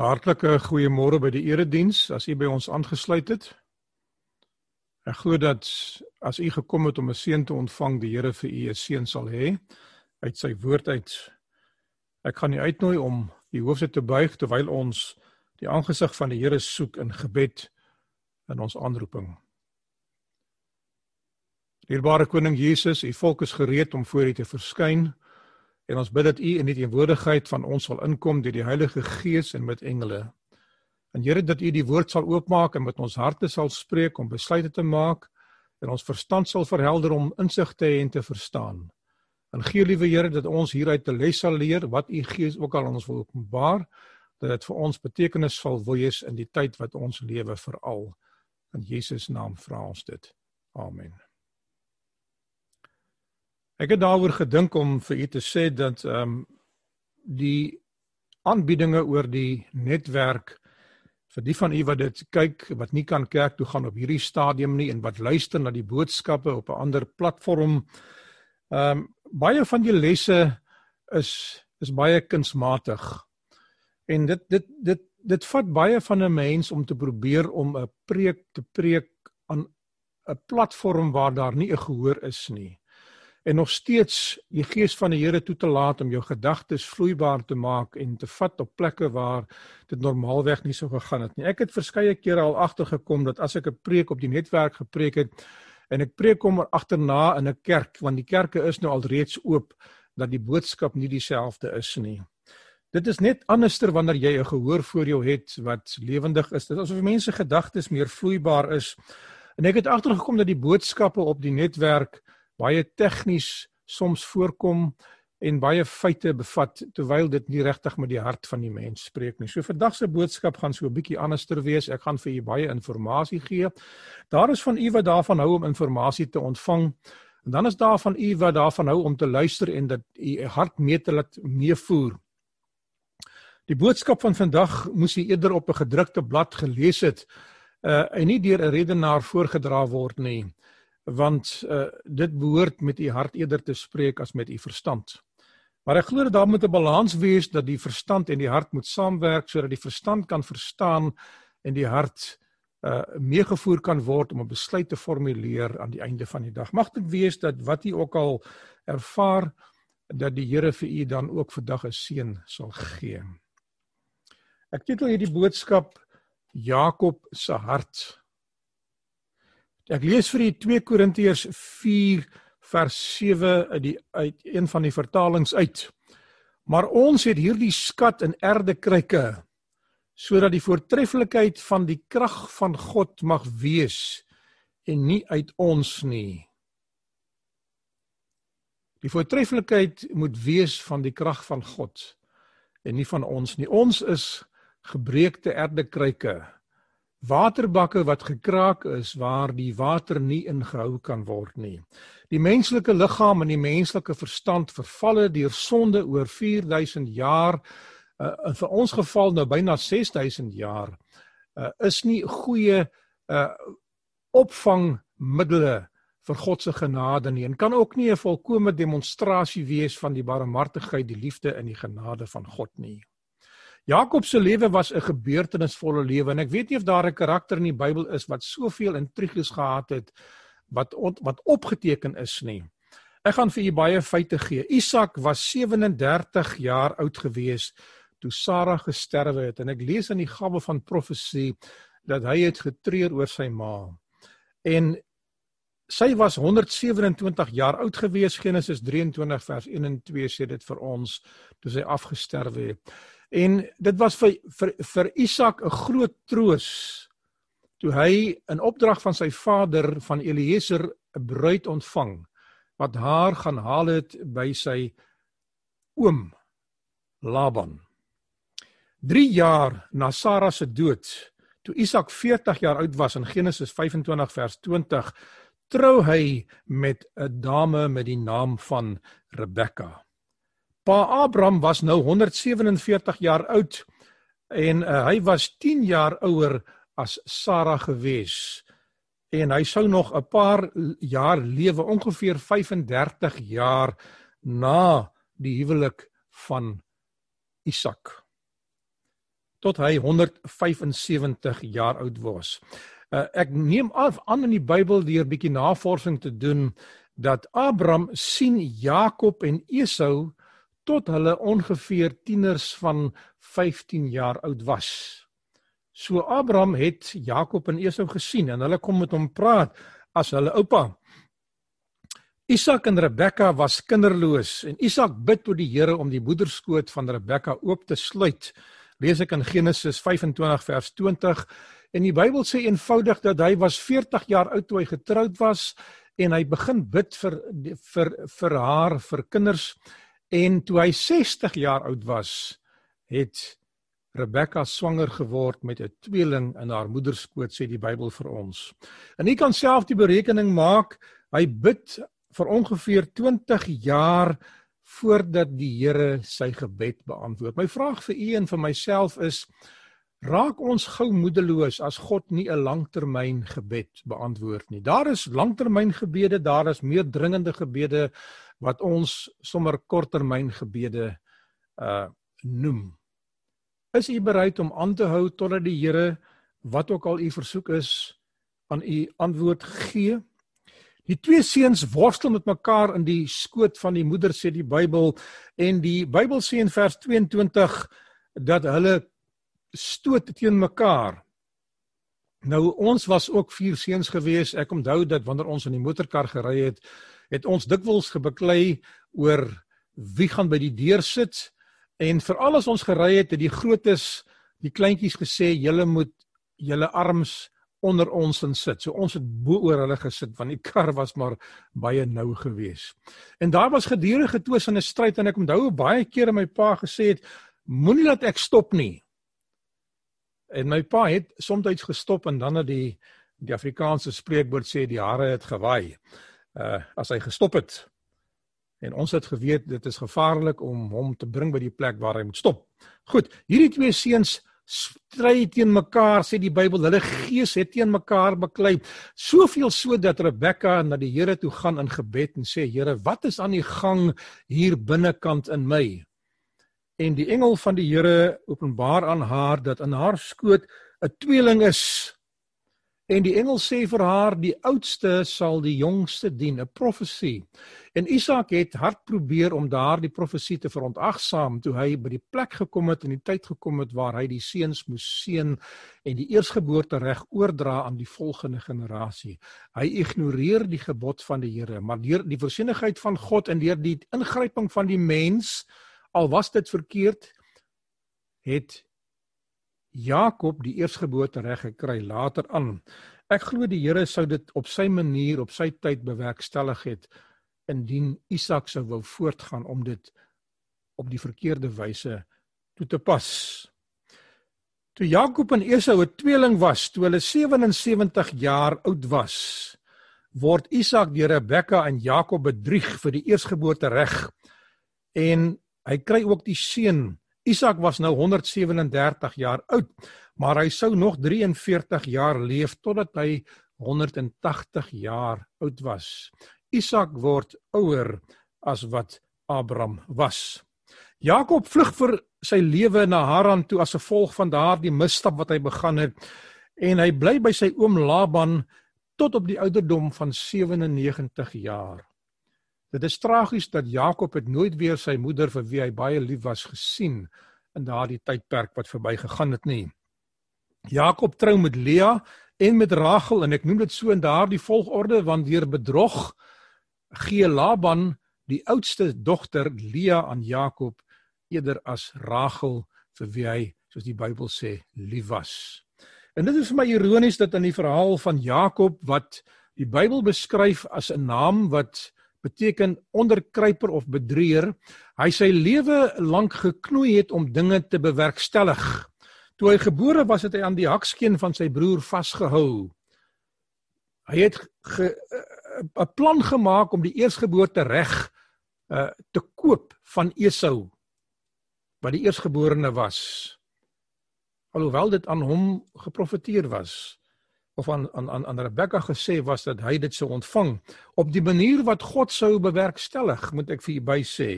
Hartlike goeiemôre by die erediens as u by ons aangesluit het. Ek glo dat as u gekom het om 'n seën te ontvang, die Here vir u 'n seën sal hê uit sy woord uit. Ek gaan u uitnooi om die hoofde te buig terwyl ons die aangesig van die Here soek in gebed in ons aanroeping. Dierbare koning Jesus, u volk is gereed om voor u te verskyn. En ons bid dat U in die teenwoordigheid van ons sal inkom deur die Heilige Gees en met engele. En Here dat U die woord sal oopmaak en met ons harte sal spreek om besluite te maak en ons verstand sal verhelder om insig te hê en te verstaan. En gee liewe Here dat ons hieruit 'n les sal leer wat U Gees ook al ons wil openbaar dat dit vir ons betekenisvol wees in die tyd wat ons lewe veral. In Jesus naam vra ons dit. Amen. Ek het daaroor gedink om vir u te sê dat ehm um, die aanbiedinge oor die netwerk vir die van u wat dit kyk wat nie kan kerk toe gaan op hierdie stadium nie en wat luister na die boodskappe op 'n ander platform. Ehm um, baie van die lesse is is baie kunsmatig. En dit dit dit dit vat baie van 'n mens om te probeer om 'n preek te preek aan 'n platform waar daar nie 'n gehoor is nie en nog steeds die gees van die Here toe te laat om jou gedagtes vloeibaar te maak en te vat op plekke waar dit normaalweg nie sou gegaan het nie. Ek het verskeie kere al agtergekom dat as ek 'n preek op die netwerk gepreek het en ek preek hom agterna in 'n kerk want die kerke is nou al reeds oop dat die boodskap nie dieselfde is nie. Dit is net anderster wanneer jy 'n gehoor voor jou het wat lewendig is. Dit is asof mense gedagtes meer vloeibaar is. En ek het agtergekom dat die boodskappe op die netwerk baie tegnies soms voorkom en baie feite bevat terwyl dit nie regtig met die hart van die mens spreek nie. So vandag se boodskap gaan so 'n bietjie anderster wees. Ek gaan vir u baie inligting gee. Daar is van u wat daarvan hou om inligting te ontvang. En dan is daar van u wat daarvan hou om te luister en dat u hart mee te laat meevoer. Die boodskap van vandag moes u eerder op 'n gedrukte blad gelees het uh en nie deur 'n redenaar voorgedra word nie want uh, dit behoort met u hart eerder te spreek as met u verstand. Maar ek glo dat daar moet 'n balans wees dat die verstand en die hart moet saamwerk sodat die verstand kan verstaan en die hart uh meegevoer kan word om 'n besluit te formuleer aan die einde van die dag. Mag dit wees dat wat u ook al ervaar dat die Here vir u dan ook vandag 'n seën sal gee. Ek titel hierdie boodskap Jakob se hart. Ek lees vir u 2 Korintiërs 4 vers 7 uit die uit een van die vertalings uit. Maar ons het hierdie skat in erdekryke sodat die voortreffelikheid van die krag van God mag wees en nie uit ons nie. Die voortreffelikheid moet wees van die krag van God en nie van ons nie. Ons is gebreekte erdekryke waterbakke wat gekraak is waar die water nie ingehou kan word nie. Die menslike liggaam en die menslike verstand vervalle deur sonde oor 4000 jaar uh, in vir ons geval nou byna 6000 jaar uh, is nie goeie uh, opvangmiddels vir God se genade nie en kan ook nie 'n volkomme demonstrasie wees van die barmhartigheid, die liefde en die genade van God nie. Jakob se lewe was 'n gebeurtenisvolle lewe en ek weet nie of daar 'n karakter in die Bybel is wat soveel intriges gehad het wat wat opgeteken is nie. Ek gaan vir u baie feite gee. Isak was 37 jaar oud gewees toe Sara gesterwe het en ek lees in die gawe van profesie dat hy het getreur oor sy ma. En sy was 127 jaar oud gewees Genesis 23 vers 1 en 2 sê dit vir ons toe sy afgesterwe het. En dit was vir vir vir Isak 'n groot troos toe hy in opdrag van sy vader van Eliezer 'n bruid ontvang wat haar gaan haal het by sy oom Laban. 3 jaar na Sara se dood, toe Isak 40 jaar oud was in Genesis 25 vers 20, trou hy met 'n dame met die naam van Rebekka. Pa Abraham was nou 147 jaar oud en uh, hy was 10 jaar ouer as Sara gewees. En hy sou nog 'n paar jaar lewe, ongeveer 35 jaar na die huwelik van Isak. tot hy 175 jaar oud was. Uh, ek neem af aan in die Bybel deur bietjie navorsing te doen dat Abraham sien Jakob en Esau tot hulle ongeveer tieners van 15 jaar oud was. So Abraham het Jakob en Esau gesien en hulle kom met hom praat as hulle oupa. Isak en Rebekka was kinderloos en Isak bid tot die Here om die moederskoot van Rebekka oop te sluit. Lees ek in Genesis 25 vers 20 en die Bybel sê eenvoudig dat hy was 40 jaar oud toe hy getroud was en hy begin bid vir vir vir haar vir kinders en toe hy 60 jaar oud was het Rebekka swanger geword met 'n tweeling in haar moederskoot sê die Bybel vir ons. En jy kan self die berekening maak. Hy bid vir ongeveer 20 jaar voordat die Here sy gebed beantwoord. My vraag vir u en vir myself is raak ons gou moedeloos as God nie 'n langtermyn gebed beantwoord nie. Daar is langtermyn gebede, daar is meer dringende gebede wat ons sommer korttermyn gebede uh noem. Is u bereid om aan te hou totdat die Here wat ook al u versoek is aan u antwoord gee? Die twee seuns worstel met mekaar in die skoot van die moeder sê die Bybel en die Bybel sê in vers 22 dat hulle stoot teen mekaar. Nou ons was ook vier seuns gewees. Ek onthou dat wanneer ons in die motorkar gery het, het ons dikwels gebeklei oor wie gaan by die deur sit en veral as ons gery het, het die grootes die kleintjies gesê julle moet julle arms onder ons in sit. So ons het bo oor hulle gesit want die kar was maar baie nou gewees. En daar was gedurende twis en 'n stryd en ek onthou baie kere my pa gesê het moenie laat ek stop nie. En my pa het soms gestop en dan het die die Afrikaanse spreekwoord sê die hare het gewaai. Uh as hy gestop het. En ons het geweet dit is gevaarlik om hom te bring by die plek waar hy moet stop. Goed, hierdie twee seuns stry teen mekaar sê die Bybel. Hulle gees het teen mekaar beklei. Soveel so dat Rebekka na die Here toe gaan in gebed en sê: "Here, wat is aan die gang hier binnekant in my?" En die engel van die Here openbaar aan haar dat in haar skoot 'n tweeling is. En die engel sê vir haar die oudste sal die jongste dien, 'n profesie. En Isak het hard probeer om daardie profesie te verontagsaam toe hy by die plek gekom het en die tyd gekom het waar hy die seuns moes seën en die eersgeboorte reg oordra aan die volgende generasie. Hy ignoreer die gebod van die Here, maar deur die voorsienigheid van God en deur die ingryping van die mens Al was dit verkeerd, het Jakob die eersgeboorte reg gekry later aan. Ek glo die Here sou dit op sy manier, op sy tyd bewerkstellig het indien Isak sou wou voortgaan om dit op die verkeerde wyse toe te pas. Toe Jakob en Esau 'n tweeling was, toe hulle 77 jaar oud was, word Isak deur Rebekka en Jakob bedrieg vir die eersgeboorte reg. En Hy kry ook die seun. Isak was nou 137 jaar oud, maar hy sou nog 43 jaar leef totdat hy 180 jaar oud was. Isak word ouer as wat Abraham was. Jakob vlug vir sy lewe na Haran toe as gevolg van daardie misstap wat hy begaan het en hy bly by sy oom Laban tot op die ouderdom van 97 jaar. Dit is tragies dat Jakob het nooit weer sy moeder vir wie hy baie lief was gesien in daardie tydperk wat verbygegaan het nie. Jakob trou met Lea en met Rachel en ek noem dit so in daardie volgorde want deur bedrog gee Laban die oudste dogter Lea aan Jakob eerder as Rachel vir wie hy soos die Bybel sê lief was. En dit is vir my ironies dat in die verhaal van Jakob wat die Bybel beskryf as 'n naam wat beteken onderkruiper of bedrieger. Hy sy lewe lank geknoei het om dinge te bewerkstellig. Toe hy gebore was het hy aan die hakskeen van sy broer vasgehou. Hy het 'n plan gemaak om die eersgeboorte reg uh, te koop van Esau wat die eersgeborene was. Alhoewel dit aan hom geprofeteer was of aan aan aan, aan Rebekka gesê was dat hy dit sou ontvang op die manier wat God sou bewerkstellig, moet ek vir u by sê.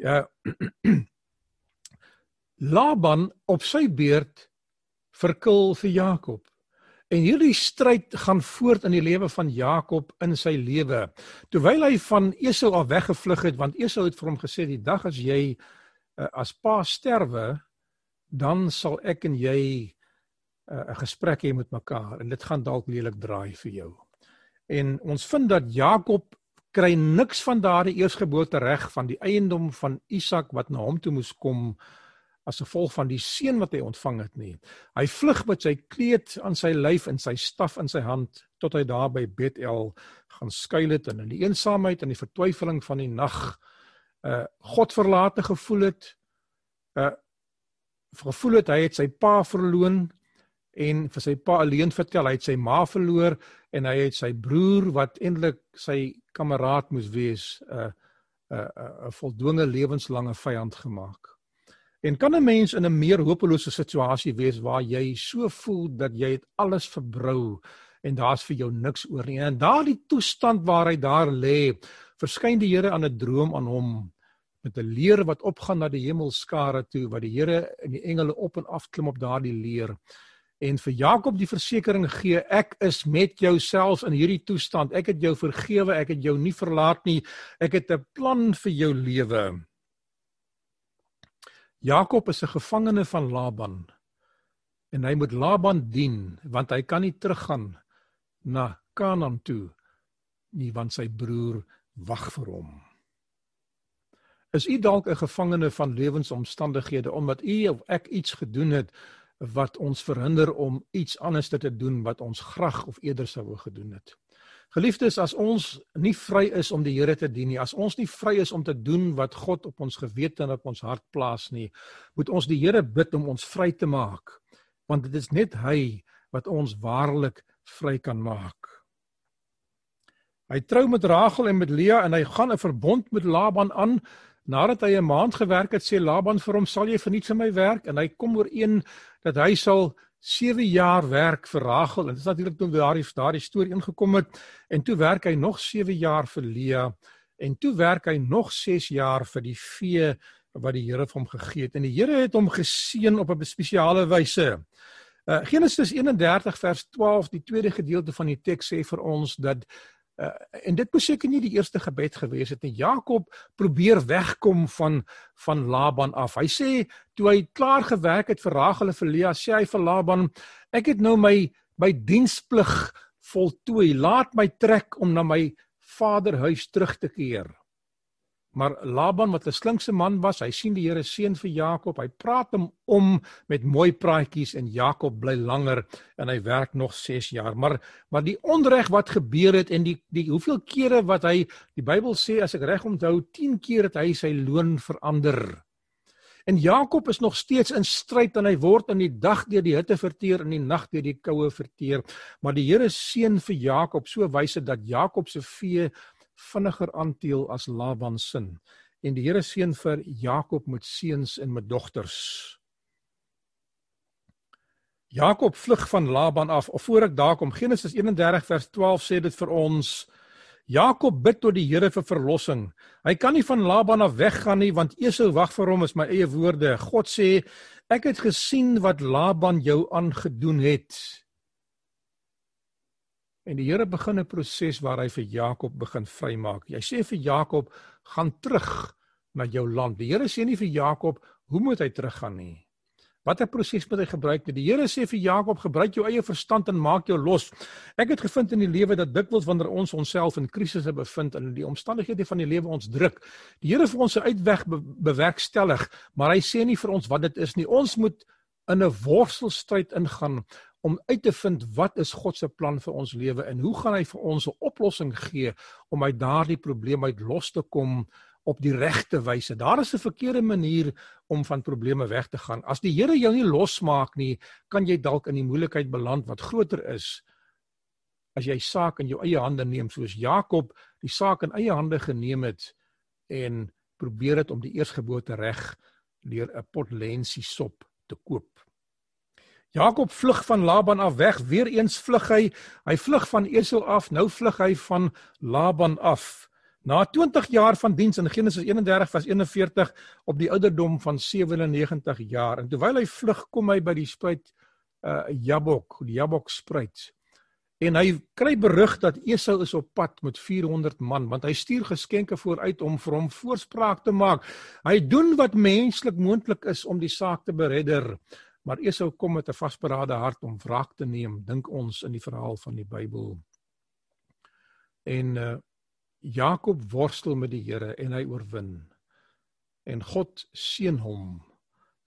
Ja. Laban op sy beurt verkil vir Jakob. En hierdie stryd gaan voort in die lewe van Jakob in sy lewe. Terwyl hy van Esau af weggevlug het, want Esau het vir hom gesê die dag as jy uh, as pa sterwe, dan sal ek en jy 'n gesprek hê met mekaar en dit gaan dalk lelik draai vir jou. En ons vind dat Jakob kry niks van daardie eersgeboorte reg van die eiendom van Isak wat na hom toe moes kom as gevolg van die seën wat hy ontvang het nie. Hy vlug met sy kleed aan sy lyf en sy staf in sy hand tot hy daar by Bethel gaan skuil het en in die eensaamheid en die vertwyfeling van die nag uh God verlate gevoel het. Uh gevoel het hy het sy pa verloon en vir sy pa alleen vertel hy het sy ma verloor en hy het sy broer wat eintlik sy kameraad moes wees 'n uh, 'n uh, 'n uh, uh, voldonge lewenslange vyand gemaak. En kan 'n mens in 'n meer hopelose situasie wees waar jy so voel dat jy het alles verbrou en daar's vir jou niks oor nie. En daardie toestand waar hy daar lê, verskyn die Here aan 'n droom aan hom met 'n leer wat opgaan na die hemelskare toe, wat die Here en die engele op en af klim op daardie leer. En vir Jakob die versekering gee, ek is met jou selfs in hierdie toestand. Ek het jou vergewe, ek het jou nie verlaat nie. Ek het 'n plan vir jou lewe. Jakob is 'n gevangene van Laban en hy moet Laban dien want hy kan nie teruggaan na Kanaan toe nie want sy broer wag vir hom. Is u dalk 'n gevangene van lewensomstandighede omdat u of ek iets gedoen het wat ons verhinder om iets anders te doen wat ons graag of eerder sou wou gedoen het? Geliefdes, as ons nie vry is om die Here te dien nie, as ons nie vry is om te doen wat God op ons gewete en op ons hart plaas nie, moet ons die Here bid om ons vry te maak, want dit is net hy wat ons waarlik vry kan maak. Hy trou met Rachel en met Lea en hy gaan 'n verbond met Laban aan. Nadat hy 'n maand gewerk het, sê Laban vir hom: "Sal jy verniet vir my werk?" En hy kom ooreen dat hy sal 7 jaar werk vir Rachel en dit is natuurlik toe daardie daardie storie ingekom het en toe werk hy nog 7 jaar vir Lea en toe werk hy nog 6 jaar vir die vee wat die Here vir hom gegee het en die Here het hom geseën op 'n spesiale wyse. Uh, Genesis 31 vers 12 die tweede gedeelte van die teks sê vir ons dat Uh, en dit moes seker nie die eerste gebed gewees het nie. Jakob probeer wegkom van van Laban af. Hy sê toe hy klaar gewerk het vir Rachel en vir Lea, sê hy vir Laban, ek het nou my my diensplig voltooi. Laat my trek om na my vaderhuis terug te keer. Maar Laban wat 'n slinkse man was, hy sien die Here seën vir Jakob. Hy praat hom om met mooi praatjies en Jakob bly langer en hy werk nog 6 jaar. Maar maar die onreg wat gebeur het en die die hoeveel kere wat hy die Bybel sê as ek reg onthou 10 keer het hy sy loon verander. En Jakob is nog steeds in stryd en hy word in die dag deur die hitte verteer en in die nag deur die koue verteer. Maar die Here seën vir Jakob so wyse dat Jakob se vee vinniger aanteel as Laban se. En die Here seën vir Jakob met seuns en met dogters. Jakob vlug van Laban af. Of voor ek daar kom, Genesis 31 vers 12 sê dit vir ons Jakob bid tot die Here vir verlossing. Hy kan nie van Laban af weggaan nie want Esau wag vir hom is my eie woorde. God sê ek het gesien wat Laban jou aangedoen het. En die Here begin 'n proses waar hy vir Jakob begin vrymaak. Hy sê vir Jakob, gaan terug na jou land. Die Here sê nie vir Jakob hoe moet hy teruggaan nie. Watter proses moet hy gebruik? Die Here sê vir Jakob, gebruik jou eie verstand en maak jou los. Ek het gevind in die lewe dat dikwels wanneer ons onsself in krisisse bevind en die omstandighede van die lewe ons druk, die Here vir ons 'n uitweg be bewerkstellig, maar hy sê nie vir ons wat dit is nie. Ons moet in 'n worstelstryd ingaan om uit te vind wat is God se plan vir ons lewe en hoe gaan hy vir ons 'n oplossing gee om uit daardie probleem uit los te kom op die regte wyse. Daar is 'n verkeerde manier om van probleme weg te gaan. As die Here jou nie losmaak nie, kan jy dalk in die moeilikheid beland wat groter is as jy saak in jou eie hande neem soos Jakob die saak in eie hande geneem het en probeer het om die eersgeboorte reg deur 'n pot lensie sop te koop. Jakob vlug van Laban af weg, weer eens vlug hy. Hy vlug van Esau af, nou vlug hy van Laban af. Na 20 jaar van diens in Genesis 31 vers 41 op die ouderdom van 97 jaar en terwyl hy vlug kom hy by die spruit uh Jabok, die Jabok spruit. En hy kry berig dat Esau is op pad met 400 man want hy stuur geskenke vooruit om vir hom voorspraak te maak. Hy doen wat menslik moontlik is om die saak te beredder. Maar Esau kom met 'n vasberade hart om wraak te neem, dink ons in die verhaal van die Bybel. En uh Jakob worstel met die Here en hy oorwin. En God seën hom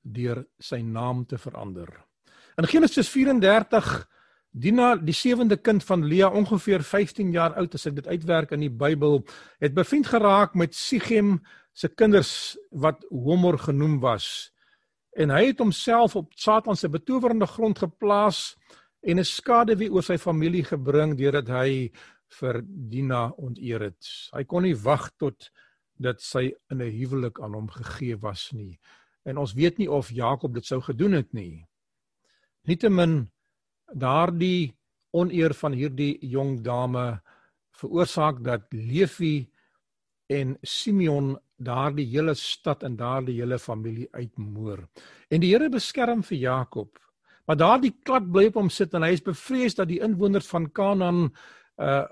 deur sy naam te verander. In Genesis 34 Dina, die sewende kind van Lea, ongeveer 15 jaar oud as ek dit uitwerk in die Bybel, het bevind geraak met Sichem se kinders wat Homor genoem was. En hy het homself op Satan se betowerende grond geplaas en 'n skade wie oor sy familie gebring deurdat hy vir Dina onteer het. Hy kon nie wag tot dat sy in 'n huwelik aan hom gegee was nie. En ons weet nie of Jakob dit sou gedoen het nie. Nietemin daardie oneer van hierdie jong dame veroorsaak dat Levi en Simeon daardie hele stad en daardie hele familie uitmoor. En die Here beskerm vir Jakob. Maar daardie klad bly op hom sit en hy is bevrees dat die inwoners van Kanaan uh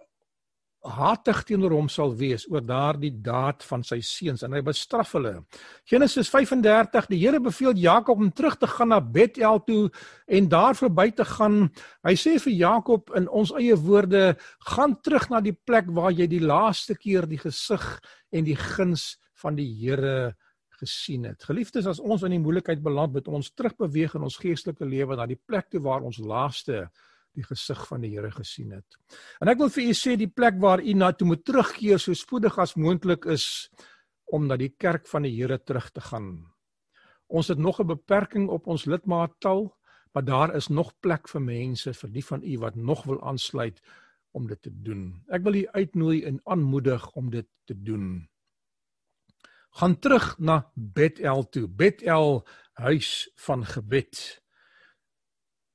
hatig teenoor hom sal wees oor daardie daad van sy seuns en hy bestraf hulle. Genesis 35 die Here beveel Jakob om terug te gaan na Bethel toe en daar verby te gaan. Hy sê vir Jakob in ons eie woorde, gaan terug na die plek waar jy die laaste keer die gesig en die guns van die Here gesien het. Geliefdes, as ons in die moeilikheid beland, moet ons terugbeweeg in ons geestelike lewe na die plek toe waar ons laaste die gesig van die Here gesien het. En ek wil vir u sê die plek waar u na toe moet terugkeer so spoedig as moontlik is om na die kerk van die Here terug te gaan. Ons het nog 'n beperking op ons lidmaattal, maar daar is nog plek vir mense vir die van u wat nog wil aansluit om dit te doen. Ek wil u uitnooi en aanmoedig om dit te doen. Gaan terug na Bethel toe, Bethel huis van gebed.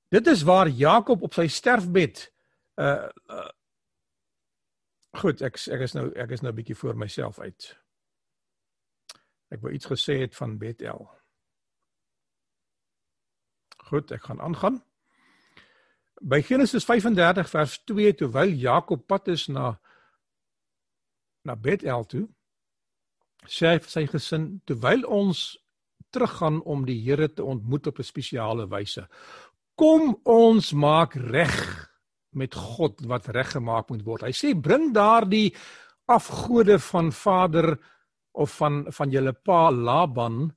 Dit is waar Jakob op sy sterfbed uh, uh Goed, ek ek is nou ek is nou 'n bietjie voor myself uit. Ek wou iets gesê het van Bethel. Goed, ek gaan aangaan. By Genesis 35 vers 2 terwyl Jakob pad is na na Bethel toe, sê hy vir sy gesin terwyl ons teruggaan om die Here te ontmoet op 'n spesiale wyse kom ons maak reg met God wat reggemaak moet word. Hy sê bring daardie afgode van vader of van van julle pa Laban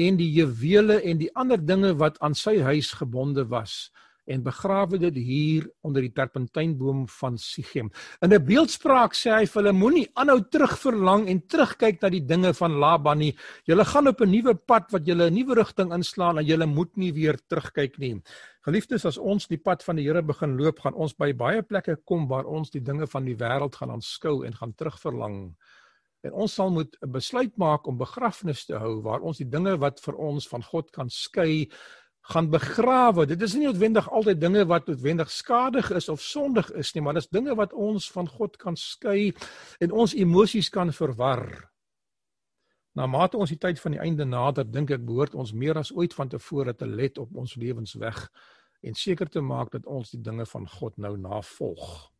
en die juwele en die ander dinge wat aan sy huis gebonde was en begrawe dit hier onder die terpentynboom van Sichem. In 'n beeldspraak sê hy vir hulle moenie aanhou terugverlang en terugkyk na die dinge van Laban nie. Julle gaan op 'n nuwe pad wat julle 'n nuwe rigting inslaan en julle moet nie weer terugkyk nie. Geliefdes, as ons die pad van die Here begin loop, gaan ons by baie plekke kom waar ons die dinge van die wêreld gaan aanskou en gaan terugverlang. En ons sal moet 'n besluit maak om begrafnis te hou waar ons die dinge wat vir ons van God kan skei gaan begrawe. Dit is nie noodwendig altyd dinge wat noodwendig skadig is of sondig is nie, maar dis dinge wat ons van God kan skei en ons emosies kan verwar. Na mate ons die tyd van die einde nader, dink ek behoort ons meer as ooit van tevore te let op ons lewensweg en seker te maak dat ons die dinge van God nou navolg.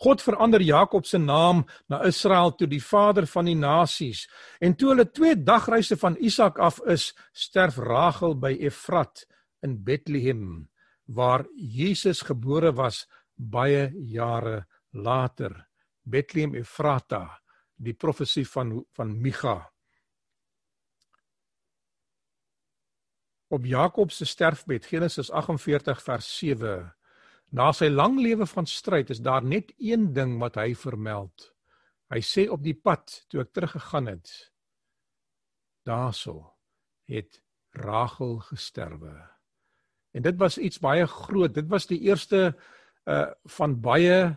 God verander Jakob se naam na Israel toe die vader van die nasies. En toe hulle twee dagreise van Isak af is, sterf Rachel by Efrat in Bethlehem waar Jesus gebore was baie jare later. Bethlehem Efrata, die profesie van van Micha. Op Jakob se sterfbed Genesis 48 vers 7 Na sy lang lewe van stryd is daar net een ding wat hy vermeld. Hy sê op die pad toe ek teruggegaan het, daarso het Rachel gesterwe. En dit was iets baie groot. Dit was die eerste uh van baie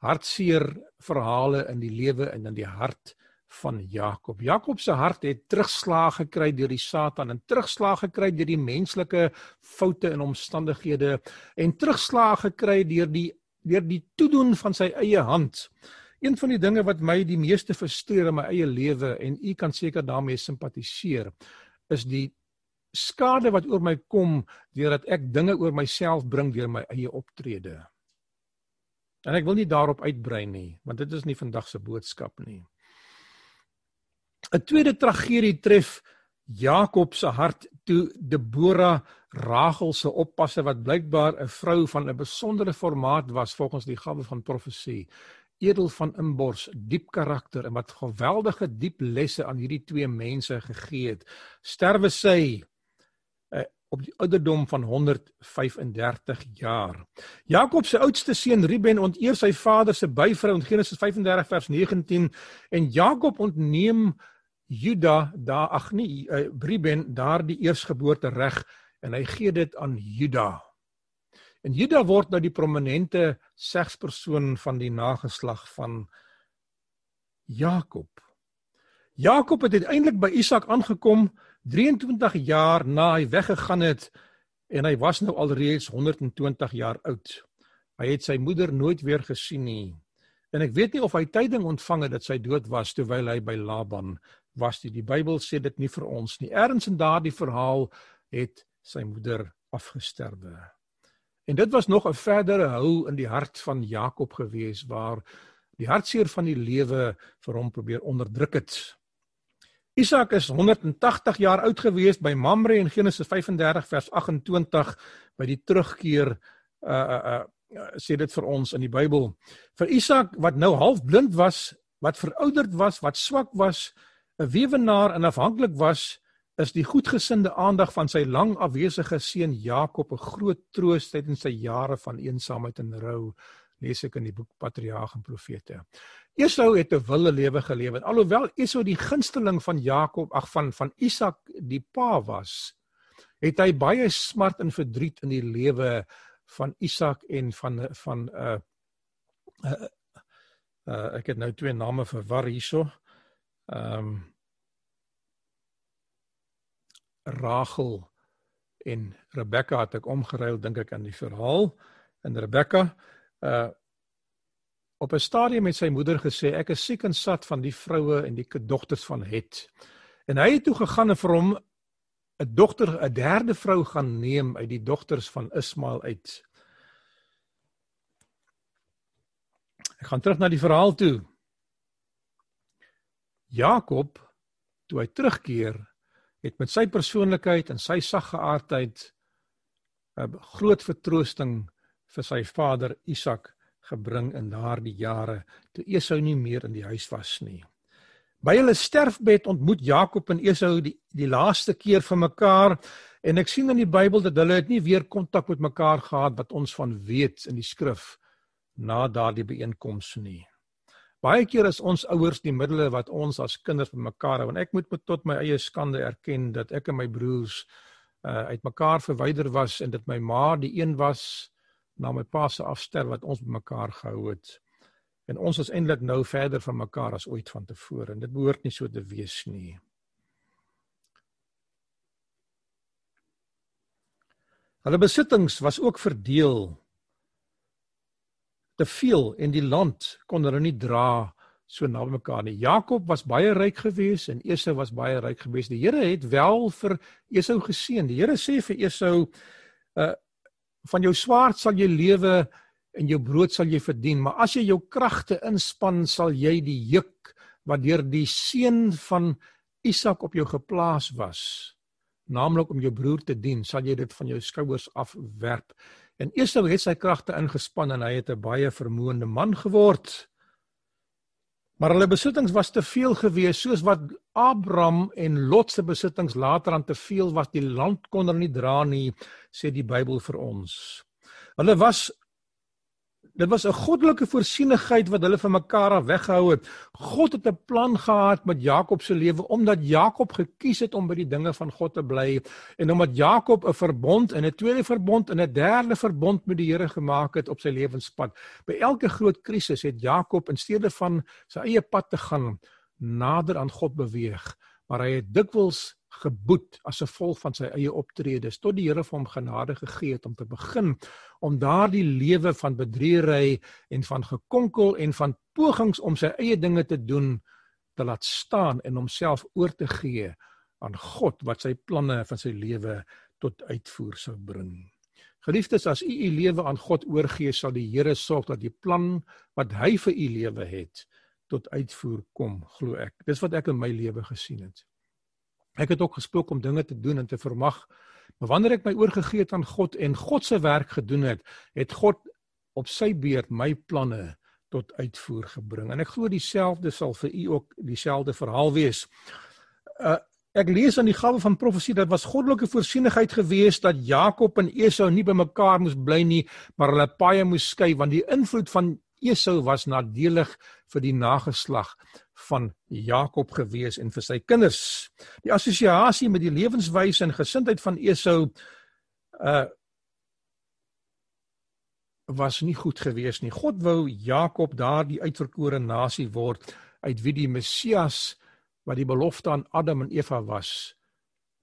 hartseer verhale in die lewe en in die hart van Jakob. Jakob se hart het terugslag gekry deur die Satan en terugslag gekry deur die menslike foute en omstandighede en terugslag gekry deur die deur die toedoen van sy eie hand. Een van die dinge wat my die meeste frustreer in my eie lewe en u kan seker daarmee simpatiseer, is die skade wat oor my kom deurdat ek dinge oor myself bring deur my eie optrede. En ek wil nie daarop uitbrei nie, want dit is nie vandag se boodskap nie. 'n Tweede tragedie tref Jakob se hart toe Debora Rachel se oppasse wat blykbaar 'n vrou van 'n besondere formaat was volgens die gawe van profesie edel van inbors, diep karakter en wat geweldige diep lesse aan hierdie twee mense gegee het. Sterwe sy uh, op die ouderdom van 135 jaar. Jakob se oudste seun Ruben onteer sy vader se byvrou in Genesis 35 vers 19 en Jakob ontneem Juda daar ag nee uh, Ruben daardie eersgeboorte reg en hy gee dit aan Juda. En Juda word nou die prominente segspersoon van die nageslag van Jakob. Jakob het uiteindelik by Isak aangekom 23 jaar na hy weggegaan het en hy was nou alreeds 120 jaar oud. Hy het sy moeder nooit weer gesien nie. En ek weet nie of hy tyding ontvang het dat sy dood was terwyl hy by Laban was nie. Die Bybel sê dit nie vir ons nie. Erns in daardie verhaal het sy moeder afgesterwe. En dit was nog 'n verdere hou in die hart van Jakob gewees waar die hartseer van die lewe vir hom probeer onderdruk het. Isak is 180 jaar oud gewees by Mamre in Genesis 35 vers 28 by die terugkeer uh uh, uh sê dit vir ons in die Bybel. Vir Isak wat nou half blind was, wat verouderd was, wat swak was, 'n weewenaar en afhanklik was, is die goedgesinde aandag van sy lang afwesige seun Jakob 'n groot troos tydens sy jare van eensaamheid en rou, lees ek in die boek Patriarge en Profete. Esau het 'n wilde lewe geleef en alhoewel Esau die gunsteling van Jakob, ag van van Isak die pa was, het hy baie smart en verdriet in die lewe van Isak en van van 'n uh, uh, uh, ek het nou twee name verwar hierso. Ehm um, Rachel en Rebekka het ek omgeruil dink ek aan die verhaal en Rebekka uh op 'n stadium met sy moeder gesê ek is siek en sat van die vroue en die dogters van Het. En hy het toe gegaan en vir hom 'n dogter, 'n derde vrou gaan neem uit die dogters van Ismael uit. Ek gaan terug na die verhaal toe. Jakob toe hy terugkeer het met sy persoonlikheid en sy saggeaardheid 'n groot vertroosting vir sy vader Isak gebring in daardie jare toe Esau nie meer in die huis was nie. By hulle sterfbed ontmoet Jakob en Esau die die laaste keer vir mekaar en ek sien in die Bybel dat hulle het nie weer kontak met mekaar gehad wat ons van weet in die skrif na daardie byeenkoms nie. Baie keer is ons ouers die middele wat ons as kinders met mekaar hou en ek moet met tot my eie skande erken dat ek en my broers uh uitmekaar verwyder was en dit my ma die een was na my pa se afster wat ons met mekaar gehou het. En ons is eintlik nou verder van mekaar as ooit van tevore en dit behoort nie so te wees nie. Hulle besittings was ook verdeel te veel en die land kon hulle nie dra so naby mekaar nie. Jakob was baie ryk geweest en Esau was baie ryk geweest. Die Here het wel vir Esau geseën. Die Here sê vir Esau uh van jou swaard sal jy lewe en jou brood sal jy verdien, maar as jy jou kragte inspann sal jy die juk wat deur die seun van Isak op jou geplaas was, naamlik om jou broer te dien, sal jy dit van jou skouers afwerp. En Esau het sy kragte ingespan en hy het 'n baie vermoënde man geword. Maar hulle besittings was te veel gewees, soos wat Abraham en Lot se besittings later aan te veel was, die land kon hulle nie dra nie, sê die Bybel vir ons. Hulle was Dit was 'n goddelike voorsienigheid wat hulle van mekaar af weggehou het. God het 'n plan gehad met Jakob se lewe omdat Jakob gekies het om by die dinge van God te bly en omdat Jakob 'n verbond en 'n tweede verbond en 'n derde verbond met die Here gemaak het op sy lewenspad. By elke groot krisis het Jakob in steede van sy eie pad te gaan nader aan God beweeg, maar hy het dikwels geboet as 'n gevolg van sy eie optredes tot die Here vir hom genade gegee het om te begin om daardie lewe van bedriegery en van gekonkel en van pogings om sy eie dinge te doen te laat staan en homself oor te gee aan God wat sy planne van sy lewe tot uitvoer sou bring. Geliefdes, as u u lewe aan God oorgee, sal die Here sorg dat die plan wat hy vir u lewe het tot uitvoer kom, glo ek. Dis wat ek in my lewe gesien het. Ek het ook gespook om dinge te doen en te vermag. Maar wanneer ek my oorgegee het aan God en God se werk gedoen het, het God op sy beurt my planne tot uitvoer gebring. En ek glo dieselfde sal vir u ook dieselfde verhaal wees. Uh ek lees aan die gawe van profesie dat was goddelike voorsienigheid gewees dat Jakob en Esau nie by mekaar moes bly nie, maar hulle paie moes skei want die invloed van Esau was nadelig vir die nageslag van Jakob gewees en vir sy kinders. Die assosiasie met die lewenswyse en gesindheid van Esau uh was nie goed gewees nie. God wou Jakob daardie uitverkore nasie word uit wie die Messias wat die belofte aan Adam en Eva was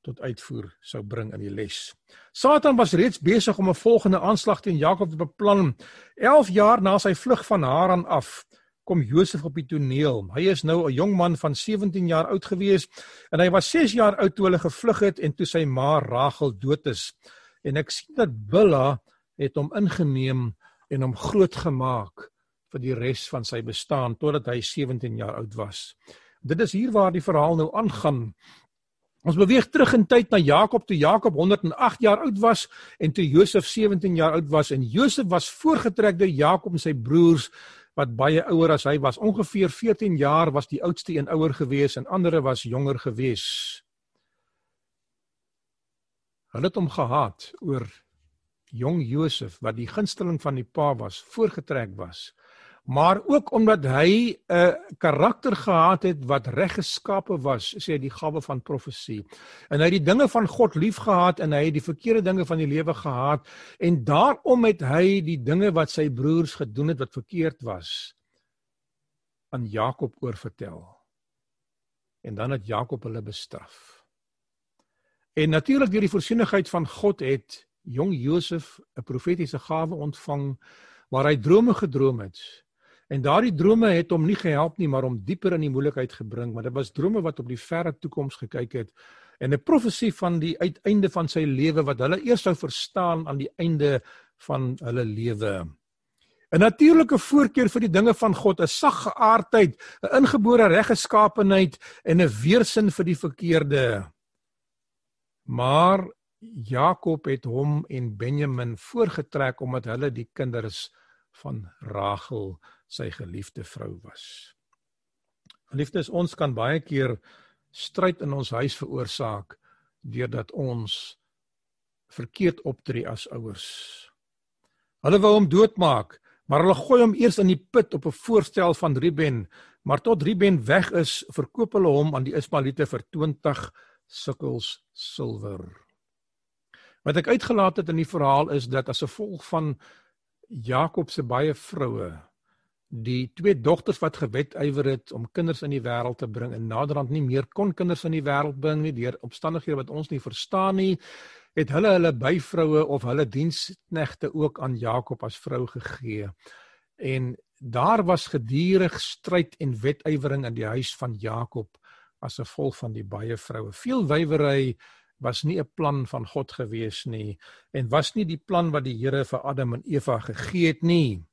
tot uitvoer sou bring in die les. Satan was reeds besig om 'n volgende aanslag teen Jakob te beplan. 11 jaar na sy vlug van Haran af kom Josef op die toneel. Hy is nou 'n jong man van 17 jaar oud gewees en hy was 6 jaar oud toe hulle gevlug het en toe sy ma Rachel dood is. En ek sien dat Bilha het hom ingeneem en hom grootgemaak vir die res van sy bestaan totdat hy 17 jaar oud was. Dit is hier waar die verhaal nou aangaan. Ons beweeg terug in tyd na Jakob toe Jakob 108 jaar oud was en toe Josef 17 jaar oud was en Josef was voorgetrek deur Jakob en sy broers wat baie ouer as hy was. Ongeveer 14 jaar was die oudste een ouer gewees en ander was jonger gewees. Hulle het hom gehaat oor jong Josef wat die gunsteling van die pa was, voorgetrek was maar ook omdat hy 'n karakter gehad het wat reggeskape was, sê die gawe van profesie. En hy het die dinge van God liefgehad en hy het die verkeerde dinge van die lewe gehaat en daarom het hy die dinge wat sy broers gedoen het wat verkeerd was aan Jakob oorvertel. En dan het Jakob hulle bestraf. En natuurlik deur die voorsienigheid van God het jong Josef 'n profetiese gawe ontvang waar hy drome gedroom het En daardie drome het hom nie gehelp nie, maar hom dieper in die moeilikheid gebring, want dit was drome wat op die verre toekoms gekyk het en 'n profesie van die uiteinde van sy lewe wat hulle eers sou verstaan aan die einde van hulle lewe. 'n Natuurlike voorkeur vir die dinge van God, 'n sagge aardheid, 'n ingebore reggeskaapenheid en 'n weerstand vir die verkeerde. Maar Jakob het hom en Benjamin voorgetrek omdat hulle die kinders van Rachel sy geliefde vrou was. Geliefdes, ons kan baie keer stryd in ons huis veroorsaak deurdat ons verkeerd optree as ouers. Hulle wou hom doodmaak, maar hulle gooi hom eers in die put op 'n voorstel van Ruben, maar tot Ruben weg is, verkoop hulle hom aan die Ismaelite vir 20 sikkels silwer. Wat ek uitgelaat het in die verhaal is dat as 'n gevolg van Jakob se baie vroue die twee dogters wat gewet ywer het om kinders in die wêreld te bring en naderhand nie meer kon kinders in die wêreld bring nie deur omstandighede wat ons nie verstaan nie het hulle hulle byvroue of hulle diensknegte ook aan Jakob as vrou gegee. En daar was gedurig stryd en wetywering in die huis van Jakob as gevolg van die baie vroue. Veel wywery was nie 'n plan van God gewees nie en was nie die plan wat die Here vir Adam en Eva gegee het nie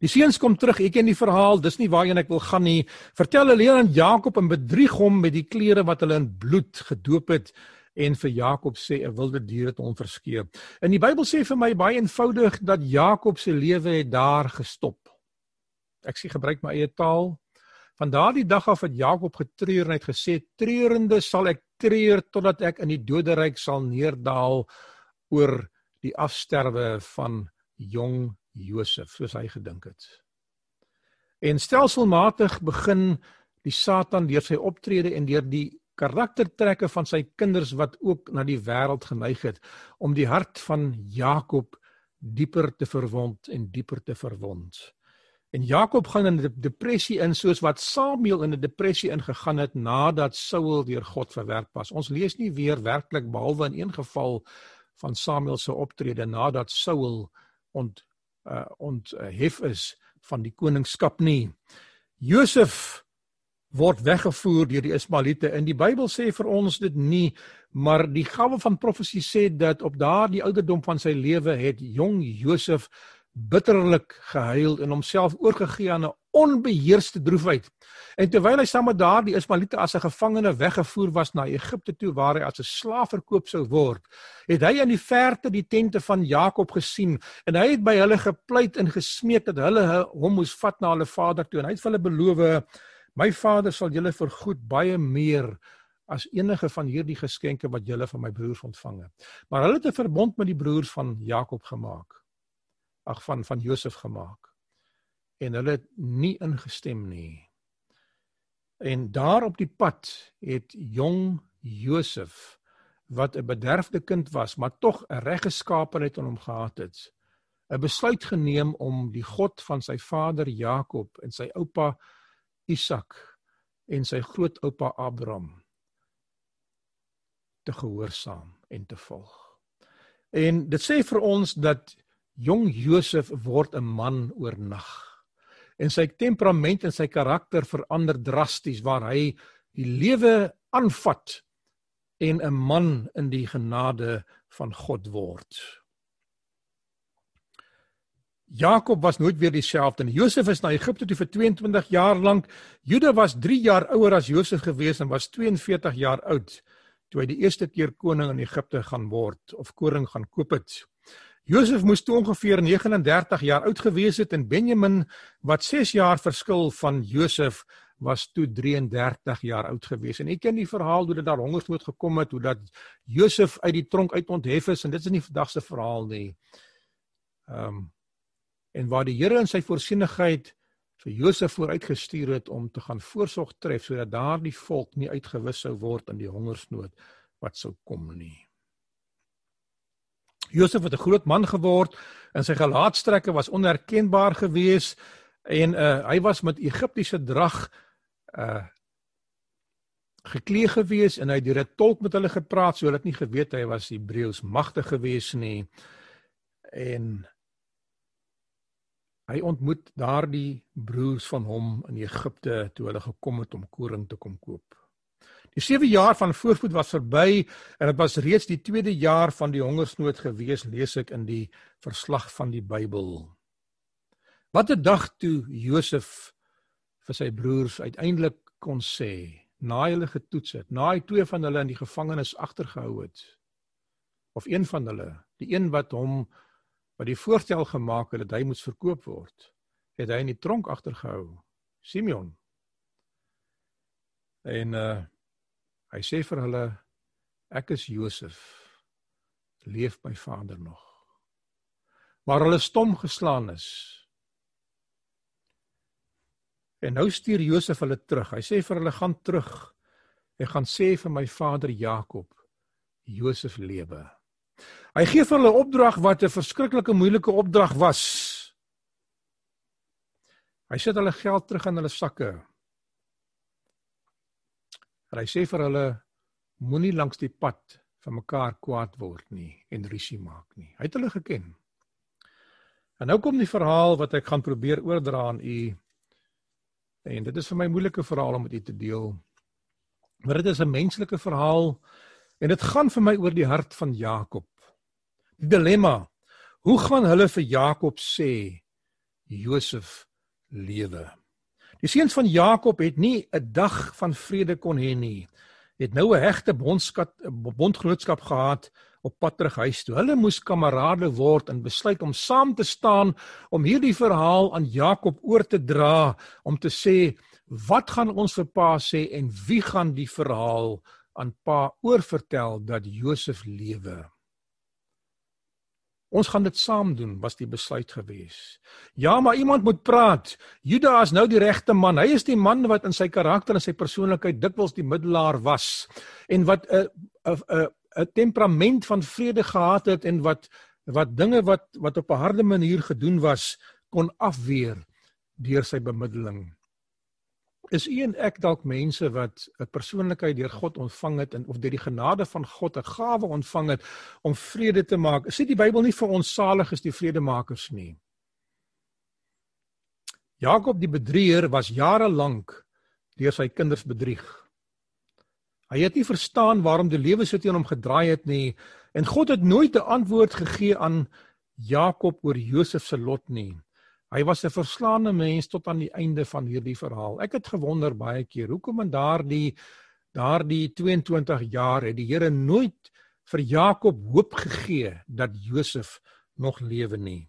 Die seuns kom terug, ek ken die verhaal, dis nie waarheen ek wil gaan nie. Vertel hulle aan Jakob en bedrieg hom met die klere wat hulle in bloed gedoop het en vir Jakob sê 'n wilde dier het hom verskeur. In die Bybel sê vir my baie eenvoudig dat Jakob se lewe het daar gestop. Ek sê gebruik my eie taal. Van daardie dag af het Jakob getreur en het gesê treurende sal ek treur totdat ek in die doderyk sal neerdal oor die afsterwe van jong Josef soos hy gedink het. En stelselmatig begin die Satan deur sy optrede en deur die karaktertrekke van sy kinders wat ook na die wêreld geneig het om die hart van Jakob dieper te verwond en dieper te verwond. En Jakob gaan in 'n depressie in soos wat Samuel in 'n depressie ingegaan het nadat Saul deur God verwerp was. Ons lees nie weer werklik behalwe in een geval van Samuel se optrede nadat Saul ont uh, onthef is van die koningskap nie. Josef word weggevoer deur die Ismaeliete. In die Bybel sê vir ons dit nie, maar die gawe van profesie sê dat op daardie ouderdom van sy lewe het jong Josef bitterlik gehuil en homself oorgegee aan 'n onbeheerste droefheid. En terwyl hy saam met daardie Ismaeliete as 'n gevangene weggevoer was na Egipte toe waar hy as 'n slaaf verkoop sou word, het hy in die verte die tente van Jakob gesien en hy het by hulle gepleit en gesmeek dat hulle hom moes vat na hulle vader toe en hy het vir hulle beloof My Vader sal julle vergoed baie meer as enige van hierdie geskenke wat julle van my broers ontvang het. Maar hulle het 'n verbond met die broers van Jakob gemaak. Ag van van Josef gemaak. En hulle het nie ingestem nie. En daar op die pad het jong Josef wat 'n bederfde kind was, maar tog 'n reggeskaapenheid in hom gehad het, 'n besluit geneem om die God van sy vader Jakob en sy oupa Isak en sy grootoupa Abraham te gehoorsaam en te volg. En dit sê vir ons dat jong Josef word 'n man oornag. En sy temperament en sy karakter verander drasties waar hy die lewe aanvat en 'n man in die genade van God word. Jakob was nooit weer dieselfde nie. Josef is na Egipte toe vir 22 jaar lank. Juda was 3 jaar ouer as Josef gewees en was 42 jaar oud toe hy die eerste keer koning in Egipte gaan word of koring gaan koop het. Josef moes toe ongeveer 39 jaar oud gewees het en Benjamin wat 6 jaar verskil van Josef was toe 33 jaar oud gewees. En ek ken die verhaal hoe dit daar hongersnood gekom het, hoe dat Josef uit die tronk uit onthef is en dit is nie vandag se verhaal nie. Ehm um, en waar die Here in sy voorsienigheid vir Josef vooruitgestuur het om te gaan voorsorg tref sodat daardie volk nie uitgewis sou word in die hongersnood wat sou kom nie. Josef het 'n groot man geword en sy gelaatstrekke was onherkenbaar geweest en uh, hy was met Egiptiese drag uh geklee gewees en hy het deur 'n tolk met hulle gepraat so hulle het nie geweet hy was Hebreëus magtig geweest nie en Hy ontmoet daardie broers van hom in Egipte toe hulle gekom het om koring te kom koop. Die 7 jaar van voorvoet was verby en dit was reeds die tweede jaar van die hongersnood gewees, lees ek in die verslag van die Bybel. Wat 'n dag toe Josef vir sy broers uiteindelik kon sê, na hulle getoets het, na hy twee van hulle in die gevangenis agtergehou het. Of een van hulle, die een wat hom wat die voorstel gemaak het dat hy moet verkoop word, het hy in die tronk agtergehou. Simeon. En uh hy sê vir hulle ek is Josef. Leef my vader nog. Maar hulle stom geslaan is. En nou stuur Josef hulle terug. Hy sê vir hulle gaan terug. Hy gaan sê vir my vader Jakob Josef lewe. Hy gee vir hulle 'n opdrag wat 'n verskriklike moeilike opdrag was. Hy sit hulle geld terug in hulle sakke. En hy sê vir hulle moenie langs die pad van mekaar kwaad word nie en rusie maak nie. Hy het hulle geken. En nou kom die verhaal wat ek gaan probeer oordra aan u. En dit is vir my moeilike verhaal om met u te deel. Maar dit is 'n menslike verhaal en dit gaan vir my oor die hart van Jakob die dilemma. Hoe gaan hulle vir Jakob sê Josef lewe? Die seuns van Jakob het nie 'n dag van vrede kon hê nie. Het nou 'n hegte bondskat bondgenootskap gehad op pad terug huis toe. Hulle moes kamerade word en besluit om saam te staan om hierdie verhaal aan Jakob oor te dra om te sê wat gaan ons vir pa sê en wie gaan die verhaal aan pa oorvertel dat Josef lewe. Ons gaan dit saam doen, was die besluit gewees. Ja, maar iemand moet praat. Juda is nou die regte man. Hy is die man wat in sy karakter en sy persoonlikheid dikwels die middelaar was en wat 'n 'n 'n temperament van vrede gehad het en wat wat dinge wat wat op 'n harde manier gedoen was kon afweer deur sy bemiddeling. Is u en ek dalk mense wat 'n persoonlikheid deur God ontvang het en of deur die genade van God 'n gawe ontvang het om vrede te maak? Sê die Bybel nie vir ons salig is die vredemakers nie. Jakob die bedrieger was jare lank deur sy kinders bedrieg. Hy het nie verstaan waarom die lewe so teen hom gedraai het nie en God het nooit 'n antwoord gegee aan Jakob oor Josef se lot nie. Hy was 'n verslaande mens tot aan die einde van hierdie verhaal. Ek het gewonder baie keer hoekom in daardie daardie 22 jaar het die Here nooit vir Jakob hoop gegee dat Josef nog lewe nie.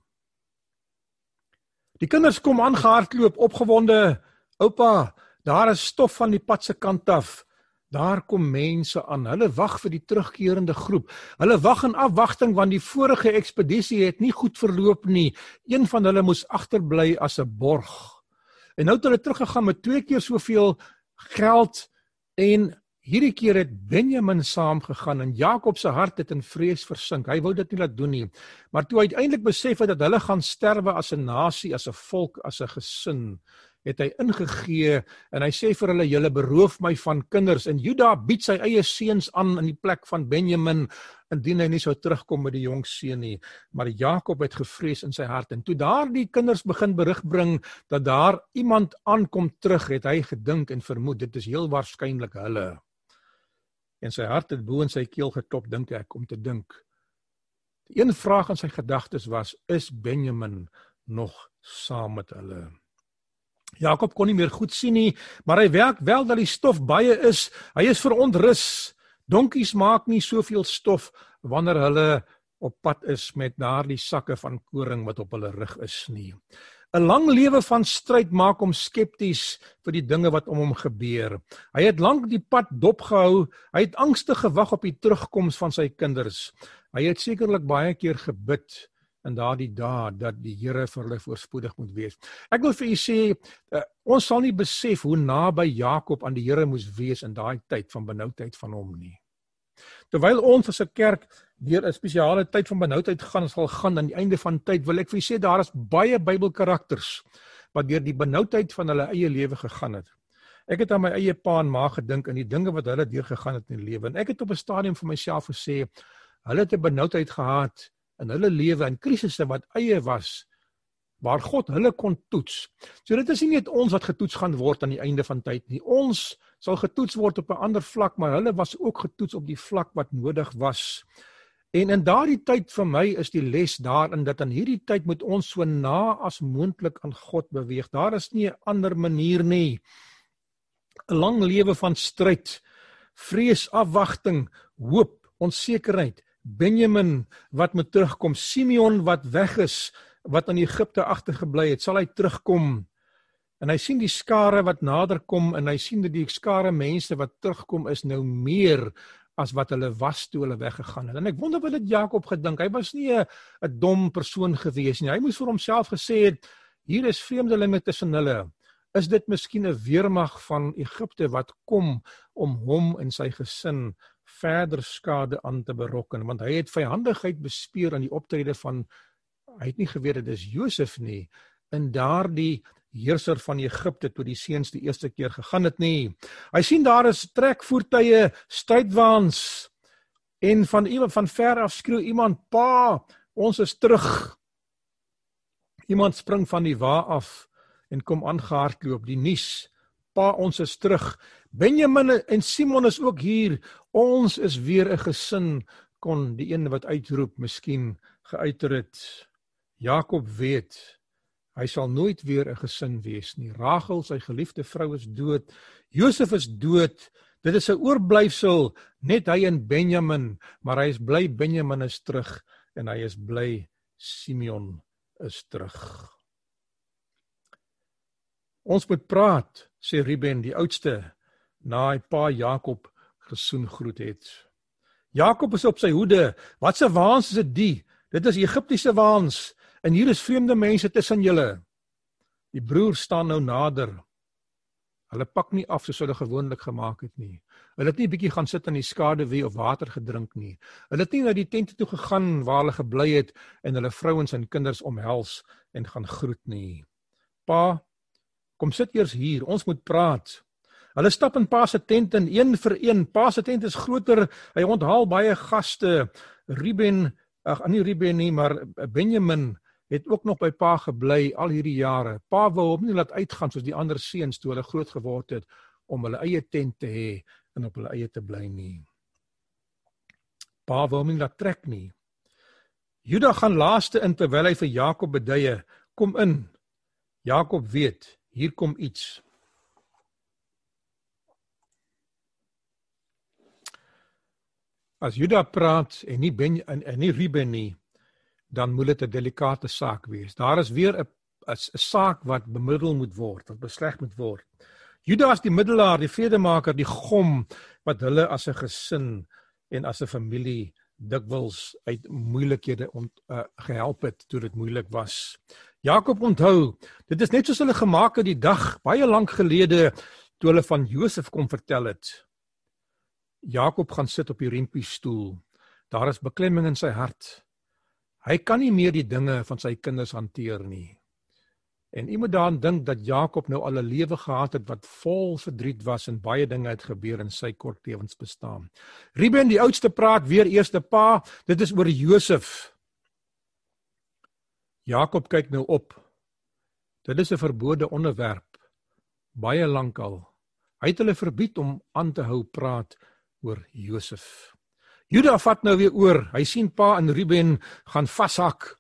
Die kinders kom aangehardloop opgewonde. Oupa, daar is stof van die pad se kant af. Daar kom mense aan. Hulle wag vir die terugkerende groep. Hulle wag in afwagting want die vorige ekspedisie het nie goed verloop nie. Een van hulle moes agterbly as 'n borg. En nou het hulle teruggegaan met twee keer soveel geld en hierdie keer het Benjamin saamgegaan en Jakob se hart het in vrees versink. Hy wou dit nie laat doen nie. Maar toe hy uiteindelik besef het dat hulle gaan sterwe as 'n nasie, as 'n volk, as 'n gesin, het hy ingegee en hy sê vir hulle julle beroof my van kinders. En Juda bied sy eie seuns aan in die plek van Benjamin indien hy nie sou terugkom met die jong seun nie. Maar Jakob het gevrees in sy hart. En toe daardie kinders begin berig bring dat daar iemand aankom terug het hy gedink en vermoed dit is heel waarskynlik hulle. En sy hart het bo in sy keel geklop dink ek om te dink. Die een vraag in sy gedagtes was is Benjamin nog saam met hulle Jakob kon nie meer goed sien nie, maar hy werk wel dat die stof baie is. Hy is verontrus. Donkies maak nie soveel stof wanneer hulle op pad is met daardie sakke van koring wat op hulle rug is nie. 'n Lang lewe van stryd maak hom skepties vir die dinge wat om hom gebeur. Hy het lank die pad dopgehou. Hy het angstig gewag op die terugkoms van sy kinders. Hy het sekerlik baie keer gebid in daardie dae dat die Here vir hulle voorspoedig moet wees. Ek wil vir u sê uh, ons sal nie besef hoe naby Jakob aan die Here moes wees in daai tyd van benoudheid van hom nie. Terwyl ons as 'n kerk deur 'n spesiale tyd van benoudheid gaan sal gaan aan die einde van tyd, wil ek vir u sê daar is baie Bybelkarakters wat deur die benoudheid van hulle eie lewe gegaan het. Ek het aan my eie pa en ma gedink aan die dinge wat hulle deur gegaan het in die lewe en ek het op 'n stadium vir myself gesê hulle het 'n benoudheid gehad in hulle lewe in krisisse wat eie was waar God hulle kon toets. So dit is nie net ons wat getoets gaan word aan die einde van tyd nie. Ons sal getoets word op 'n ander vlak, maar hulle was ook getoets op die vlak wat nodig was. En in daardie tyd vir my is die les daarin dat in hierdie tyd moet ons so na as moontlik aan God beweeg. Daar is nie 'n ander manier nie. 'n Lang lewe van stryd, vrees, afwagting, hoop, onsekerheid Benjamin wat moet terugkom, Simeon wat weg is, wat in Egipte agtergebly het, sal hy terugkom. En hy sien die skare wat nader kom en hy sien dat die skare mense wat terugkom is nou meer as wat hulle was toe hulle weggegaan het. En ek wonder wat dit Jakob gedink. Hy was nie 'n dom persoon gewees nie. Hy moes vir homself gesê het hier is vreemdelinge tussen hulle. Is dit miskien 'n weermag van Egipte wat kom om hom en sy gesin verder skade aan te berokken want hy het vyandigheid bespeur aan die optrede van hy het nie geweet dit is Josef nie in daardie heerser van Egipte toe die seuns die eerste keer gegaan het nie. Hy sien daar is trekvoertuie strydwaans en van iemand van ver af skreeu iemand pa ons is terug. Iemand spring van die wa af en kom aangehardloop die nuus pa ons is terug Benjamin en Simon is ook hier. Ons is weer 'n gesin kon die een wat uitroep miskien geuiter het. Jakob weet hy sal nooit weer 'n gesin wees nie. Rachel, sy geliefde vrou is dood. Josef is dood. Dit is 'n oorblyfsel net hy en Benjamin, maar hy is bly Benjamin is terug en hy is bly Simeon is terug. Ons moet praat, sê Ruben, die oudste na hy pa Jakob gesoen groet het. Jakob is op sy hoede. Wat se waans is dit die? Dit is Egiptiese waans en hier is vreemde mense tussen julle. Die broers staan nou nader. Hulle pak nie af soos hulle gewoonlik gemaak het nie. Hulle het nie bietjie gaan sit in die skaduwee of water gedrink nie. Hulle het nie na die tente toe gegaan waar hulle gebly het en hulle vrouens en kinders omhels en gaan groet nie. Pa, Kom sit eers hier, ons moet praat. Hulle stap in Pa se tent in een vir een. Pa se tent is groter. Hy onthaal baie gaste. Ruben, ag nie Ruben nie, maar Benjamin het ook nog by Pa gebly al hierdie jare. Pa wou hom nie laat uitgaan soos die ander seuns toe hulle groot geword het om hulle eie tent te hê en op hulle eie te bly nie. Pa wou hom nie laat trek nie. Juda gaan laaste in terwyl hy vir Jakob beduie, kom in. Jakob weet, hier kom iets. As Juda praat en nie Ben en, en nie Ruben nie, dan moet dit 'n delikate saak wees. Daar is weer 'n 'n saak wat bemiddel moet word, wat besleg moet word. Juda is die middelaar, die vredemaker, die gom wat hulle as 'n gesin en as 'n familie dikwels uit moeilikhede ont uh, gehelp het toe dit moeilik was. Jakob onthou, dit is net soos hulle gemaak het die dag baie lank gelede toe hulle van Josef kom vertel het. Jakob gaan sit op die riempie-stoel. Daar is beklemming in sy hart. Hy kan nie meer die dinge van sy kinders hanteer nie. En iemand daaraan dink dat Jakob nou al 'n lewe gehad het wat vol verdriet was en baie dinge het gebeur in sy kort lewensbestaan. Ruben die oudste praat weer eerste pa, dit is oor Josef. Jakob kyk nou op. Dit is 'n verbode onderwerp baie lank al. Hy het hulle verbied om aan te hou praat oor Josef. Juda vat nou weer oor. Hy sien pa en Ruben gaan vashak.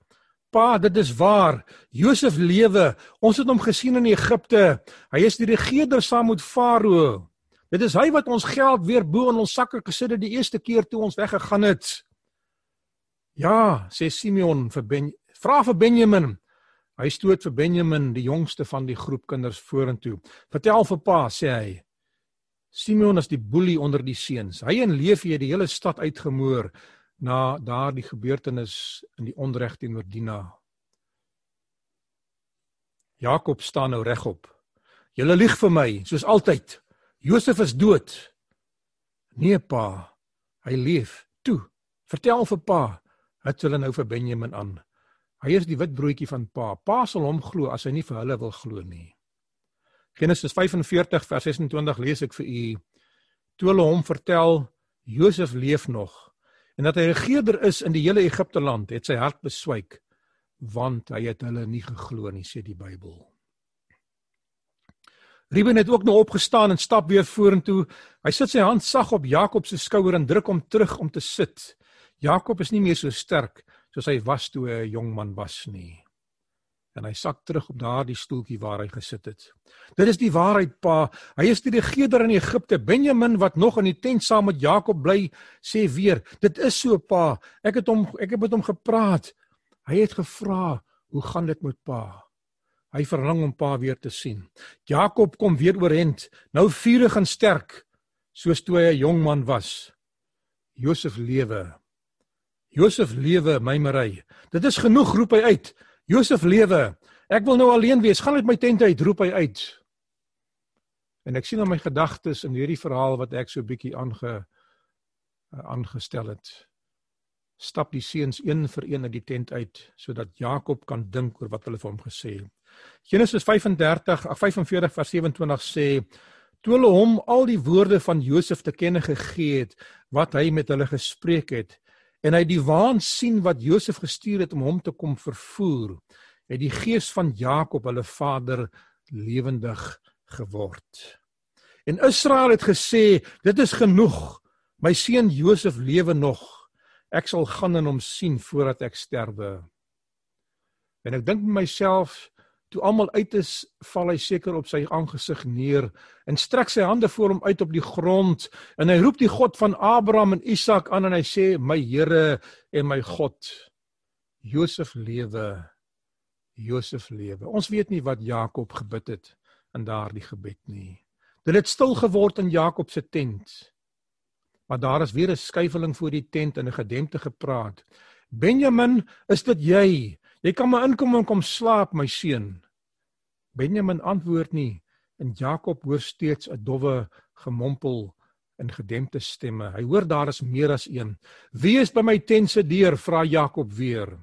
Pa, dit is waar. Josef lewe. Ons het hom gesien in Egipte. Hy is die regerder saam met Farao. Dit is hy wat ons geld weer bo in ons sakke gesit het die eerste keer toe ons weggegaan het. Ja, sê Simeon vir Ben, vra vir Benjamin. Hy stoot vir Benjamin, die jongste van die groep kinders vorentoe. Vertel vir pa, sê hy. Simeon is die boelie onder die seuns. Hy en Levi het die hele stad uitgemoor na daardie gebeurtenis in die onreg teenoor Dina. Jakob staan nou regop. Julle lieg vir my, soos altyd. Josef is dood. Nee pa, hy leef. Toe, vertel vir pa. Het hulle nou vir Benjamin aan. Hy is die wit broodjie van pa. Pa sal hom glo as hy nie vir hulle wil glo nie. Genesis 45 vers 26 lees ek vir u. Toe hulle hom vertel Josef leef nog en dat hy regerder is in die hele Egipte land, het sy hart beswyk want hy het hulle nie geglo nie, sê die Bybel. Ruben het ook nou opgestaan en stap weer vorentoe. Hy sit sy hand sag op Jakob se skouer en druk hom terug om te sit. Jakob is nie meer so sterk soos hy was toe hy 'n jong man was nie en hy sak terug op daardie stoeltjie waar hy gesit het. Dit is die waarheid, pa. Hy is die regerder in Egipte. Benjamin wat nog in die tent saam met Jakob bly, sê weer, dit is so, pa. Ek het hom ek het met hom gepraat. Hy het gevra, "Hoe gaan dit met pa?" Hy verlang om pa weer te sien. Jakob kom weer oorent, nou vurig en sterk, soos toe hy 'n jong man was. Josef lewe. Josef lewe, my Marie. Dit is genoeg roep hy uit. Josef lewe. Ek wil nou alleen wees. Gaan uit my tent uit, roep hy uit. En ek sien in my gedagtes in hierdie verhaal wat ek so bietjie aange aangestel het. Stap die seuns een vir een uit die tent uit sodat Jakob kan dink oor wat hulle vir hom gesê het. Genesis 35 45 vers 27 sê toe hulle hom al die woorde van Josef te kenne gegee het wat hy met hulle gespreek het en hy die waan sien wat Josef gestuur het om hom te kom vervoer, het die gees van Jakob hulle vader lewendig geword. En Israel het gesê, dit is genoeg. My seun Josef lewe nog. Ek sal gaan en hom sien voordat ek sterwe. En ek dink myself, Toe almal uit is, val hy seker op sy aangesig neer en strek sy hande voor hom uit op die grond en hy roep die God van Abraham en Isak aan en hy sê: "My Here en my God, Josef lewe. Josef lewe." Ons weet nie wat Jakob gebid het in daardie gebed nie. Dit het stil geword in Jakob se tent. Maar daar is weer 'n skuifeling voor die tent en 'n gedempte gepraat. Benjamin, is dit jy? Jy kan maar inkom en kom slaap, my seun. Benjamin antwoord nie en Jakob hoor steeds 'n dowwe gemompel in gedempte stemme. Hy hoor daar is meer as een. Wie is by my tent se deur? vra Jakob weer.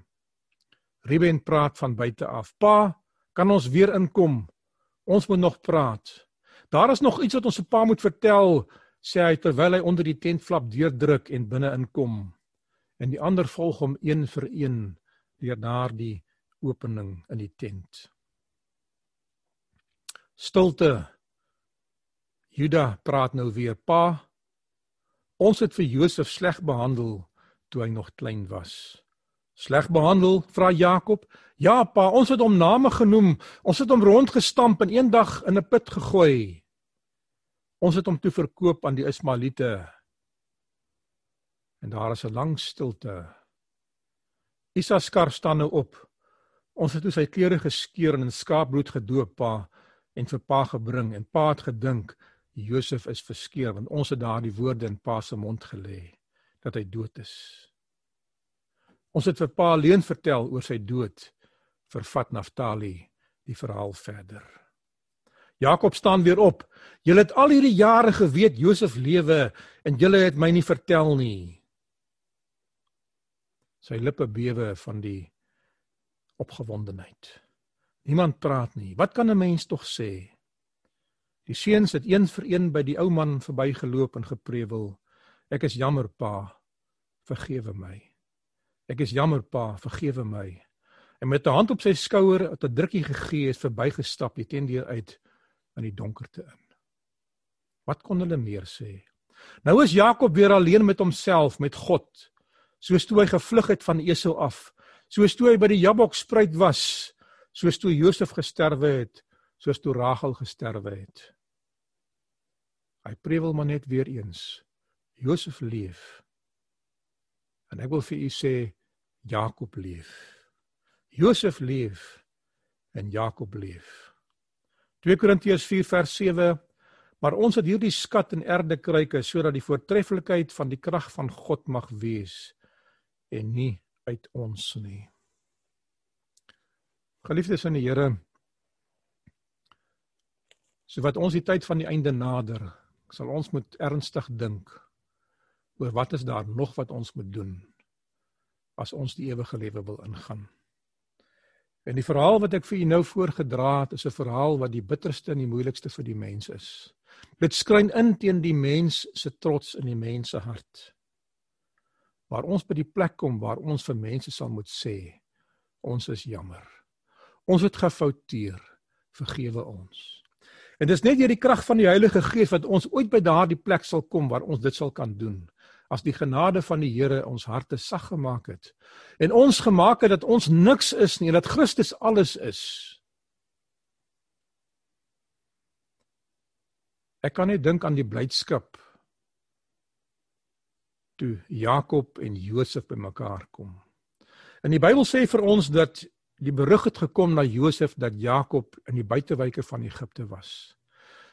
Ruben praat van buite af. Pa, kan ons weer inkom? Ons moet nog praat. Daar is nog iets wat ons se pa moet vertel, sê hy terwyl hy onder die tentflap deurdruk en binne inkom. En die ander volg hom een vir een deur daardie opening in die tent. Stilte. Juda praat nou weer: "Pa, ons het vir Josef sleg behandel toe hy nog klein was." Sleg behandel? vra Jakob. "Ja, pa, ons het hom name genoem. Ons het hom rondgestamp en eendag in 'n put gegooi." Ons het hom toe verkoop aan die Ismaeliete. En daar is 'n lang stilte. Isaskar staan nou op. Ons het toe sy klere geskeur en in skaapbloed gedoop pa en vir pa gebring en pa het gedink Josef is verskeur want ons het daardie woorde in pa se mond gelê dat hy dood is. Ons het vir pa alleen vertel oor sy dood. Vervat Naftali die verhaal verder. Jakob staan weer op. Julle het al hierdie jare geweet Josef lewe en julle het my nie vertel nie. Sy lippe bewe van die opgewondenheid. Niemand praat nie. Wat kan 'n mens tog sê? Die seuns het een vir een by die ou man verbygeloop en geprewel. Ek is jammer pa, vergewe my. Ek is jammer pa, vergewe my. En met 'n hand op sy skouer, 'n drukkie gegee, het verbygestap teen deur uit in die donkerte in. Wat kon hulle meer sê? Nou is Jakob weer alleen met homself, met God. Soos toe hy gevlug het van Esau af, soos toe hy by die Jabok spruit was, soos toe Josef gesterwe het, soos toe Rachel gesterwe het. Hy prewel maar net weer eens. Josef leef. En ek wil vir u sê Jakob leef. Josef leef en Jakob leef. 2 Korintiërs 4 vers 7 Maar ons het hierdie skat in erdekruike sodat die voortreffelikheid van die krag van God mag wees en nie uit ons nie. Geliefdes in die Here, so wat ons die tyd van die einde nader, sal ons moet ernstig dink oor wat is daar nog wat ons moet doen as ons die ewige lewe wil ingaan. En die verhaal wat ek vir u nou voorgedra het, is 'n verhaal wat die bitterste en die moeilikste vir die mens is. Dit skrein in teen die mens se trots in die mens se hart. Waar ons by die plek kom waar ons vir mense sal moet sê, ons is jammer. Ons het gefouteer. Vergewe ons. En dis net deur die krag van die Heilige Gees wat ons ooit by daardie plek sal kom waar ons dit sal kan doen as die genade van die Here ons harte sag gemaak het en ons gemaak het dat ons niks is nie en dat Christus alles is. Ek kan net dink aan die blydskap toe Jakob en Josef bymekaar kom. En die Bybel sê vir ons dat die berig het gekom na Josef dat Jakob in die buitewyke van Egipte was.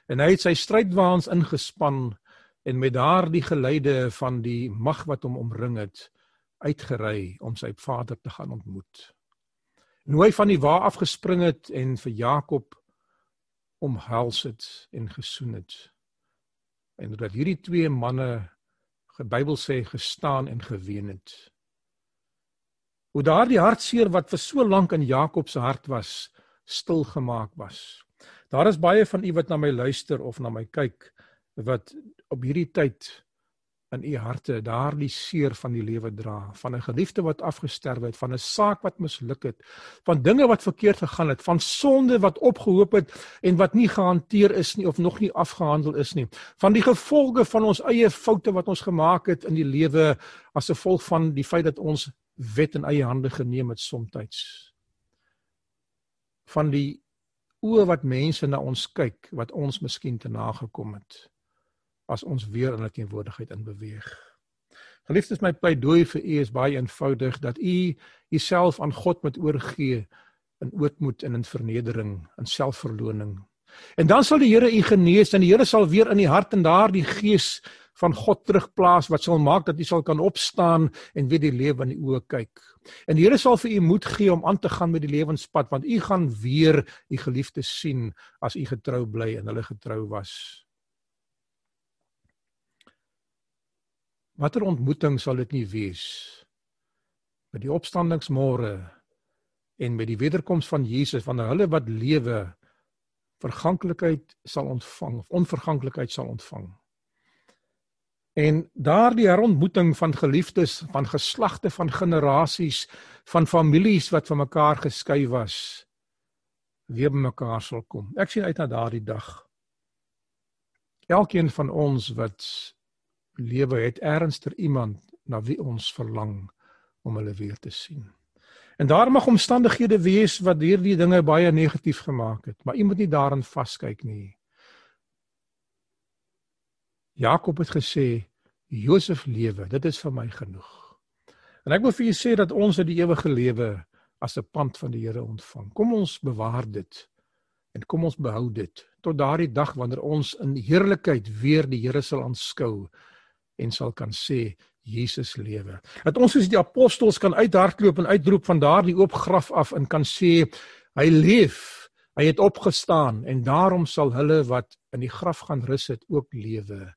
En hy het sy strydwaans ingespan en met daardie geleide van die mag wat hom omring het uitgery om sy vader te gaan ontmoet. En hoe hy van die wa af gespring het en vir Jakob omhels het en gesoen het. En dat hierdie twee manne Bybel sê gestaan en geween het. Hoe daardie hartseer wat vir so lank in Jakob se hart was, stil gemaak was. Daar is baie van u wat na my luister of na my kyk wat op hierdie tyd in u harte daardie seer van die lewe dra, van 'n geliefde wat afgesterwe het, van 'n saak wat misluk het, van dinge wat verkeerd gegaan het, van sonde wat opgehoop het en wat nie gehanteer is nie of nog nie afgehandel is nie, van die gevolge van ons eie foute wat ons gemaak het in die lewe as gevolg van die feit dat ons wet in eie hande geneem het soms. Van die oë wat mense na ons kyk wat ons miskien te nagekom het as ons weer in 'n teenwoordigheid in beweeg. Geliefdes, my pleidooi vir u is baie eenvoudig dat u uself aan God moet oorgee in ootmoed en in vernedering en selfverloning. En dan sal die Here u genees en die Here sal weer in die hart en daardie gees van God terugplaas wat sal maak dat u sal kan opstaan en weer die lewe in die oë kyk. En die Here sal vir u moed gee om aan te gaan met die lewenspad want u gaan weer u geliefdes sien as u getrou bly en hulle getrou was. Watter ontmoeting sal dit nie wees met die opstandingsmôre en met die wederkoms van Jesus wanneer hulle wat lewe verganklikheid sal ontvang of onverganklikheid sal ontvang. En daardie herontmoeting van geliefdes, van geslagte, van generasies, van families wat van mekaar geskei was, weer bymekaar sal kom. Ek sien uit na daardie dag. Elkeen van ons wat lewe het ernstig iemand na wie ons verlang om hulle weer te sien. En daar mag omstandighede wees wat hierdie dinge baie negatief gemaak het, maar jy moet nie daarin vaskyk nie. Jakob het gesê Josef lewe, dit is vir my genoeg. En ek wil vir julle sê dat ons uit die ewige lewe as 'n pand van die Here ontvang. Kom ons bewaar dit en kom ons behou dit tot daardie dag wanneer ons in heerlikheid weer die Here sal aanskou en sal kan sê Jesus lewe. Dat ons soos die apostels kan uithardloop en uitroep van daardie oop graf af en kan sê hy leef, hy het opgestaan en daarom sal hulle wat in die graf gaan rus het ook lewe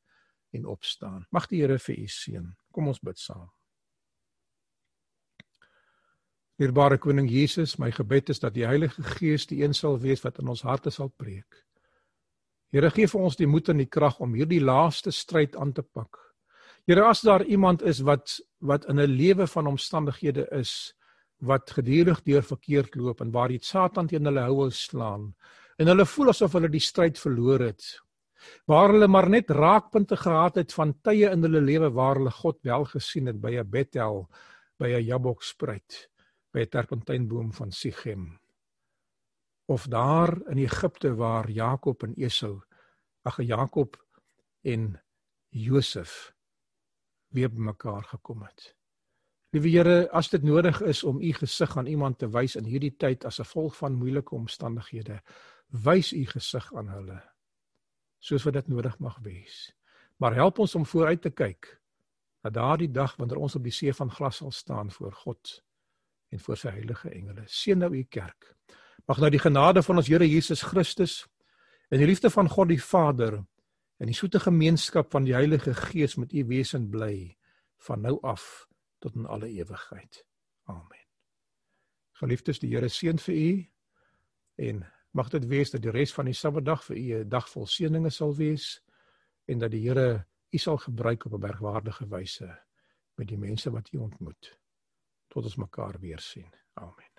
en opstaan. Mag die Here vir u seën. Kom ons bid saam. Dierbare koning Jesus, my gebed is dat die Heilige Gees die een sal wees wat in ons harte sal preek. Here gee vir ons die moed en die krag om hierdie laaste stryd aan te pak. Here as daar iemand is wat wat in 'n lewe van omstandighede is wat gedurig deur verkeerd loop en waar die Satan teen hulle hou slaan en hulle voel asof hulle die stryd verloor het waar hulle maar net raakpunte gehad het van tye in hulle lewe waar hulle God wel gesien het by 'n Bethel by 'n Jabokspruit by 'n terpentynboom van Sichem. Of daar in Egipte waar Jakob en Esau ag Jakob en Josef weer bymekaar gekom het. Liewe Here, as dit nodig is om u gesig aan iemand te wys in hierdie tyd as 'n gevolg van moeilike omstandighede, wys u gesig aan hulle soos wat dit nodig mag wees. Maar help ons om vooruit te kyk na daardie dag wanneer ons op die see van glas sal staan voor God en voor sy heilige engele. Seën nou u kerk. Mag nou die genade van ons Here Jesus Christus en die liefde van God die Vader en die soete gemeenskap van die Heilige Gees met u wesen bly van nou af tot in alle ewigheid. Amen. Geliefdes, die Here seën vir u en mag dit wees dat die res van die Sabbatdag vir u 'n dag vol seënings sal wees en dat die Here u sal gebruik op 'n bergwaardige wyse met die mense wat u ontmoet. Tot ons mekaar weer sien. Amen.